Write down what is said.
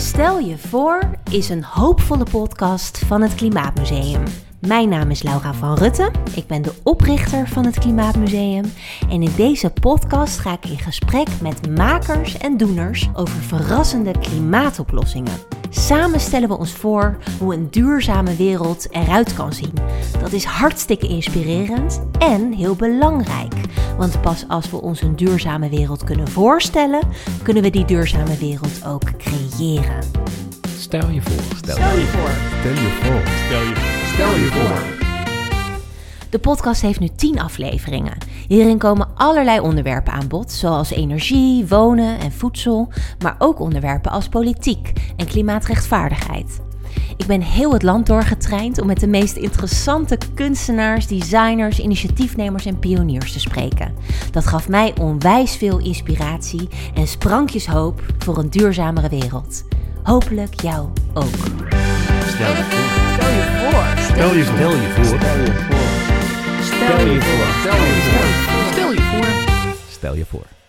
Stel je voor is een hoopvolle podcast van het Klimaatmuseum. Mijn naam is Laura van Rutten. Ik ben de oprichter van het Klimaatmuseum. En in deze podcast ga ik in gesprek met makers en doeners over verrassende klimaatoplossingen. Samen stellen we ons voor hoe een duurzame wereld eruit kan zien. Dat is hartstikke inspirerend en heel belangrijk. Want pas als we ons een duurzame wereld kunnen voorstellen, kunnen we die duurzame wereld ook creëren. Stel je voor. Stel, je voor. Stel je voor. Stel je voor. Stel je voor. De podcast heeft nu 10 afleveringen. Hierin komen allerlei onderwerpen aan bod, zoals energie, wonen en voedsel, maar ook onderwerpen als politiek en klimaatrechtvaardigheid. Ik ben heel het land doorgetraind om met de meest interessante kunstenaars, designers, initiatiefnemers en pioniers te spreken. Dat gaf mij onwijs veel inspiratie en sprankjes hoop voor een duurzamere wereld. Hopelijk jou ook. Stel je voor. Stel je voor. Stel je voor. Stel je voor. Stel je voor. Stel je voor. Stel je voor. Stel je voor. Stel je voor.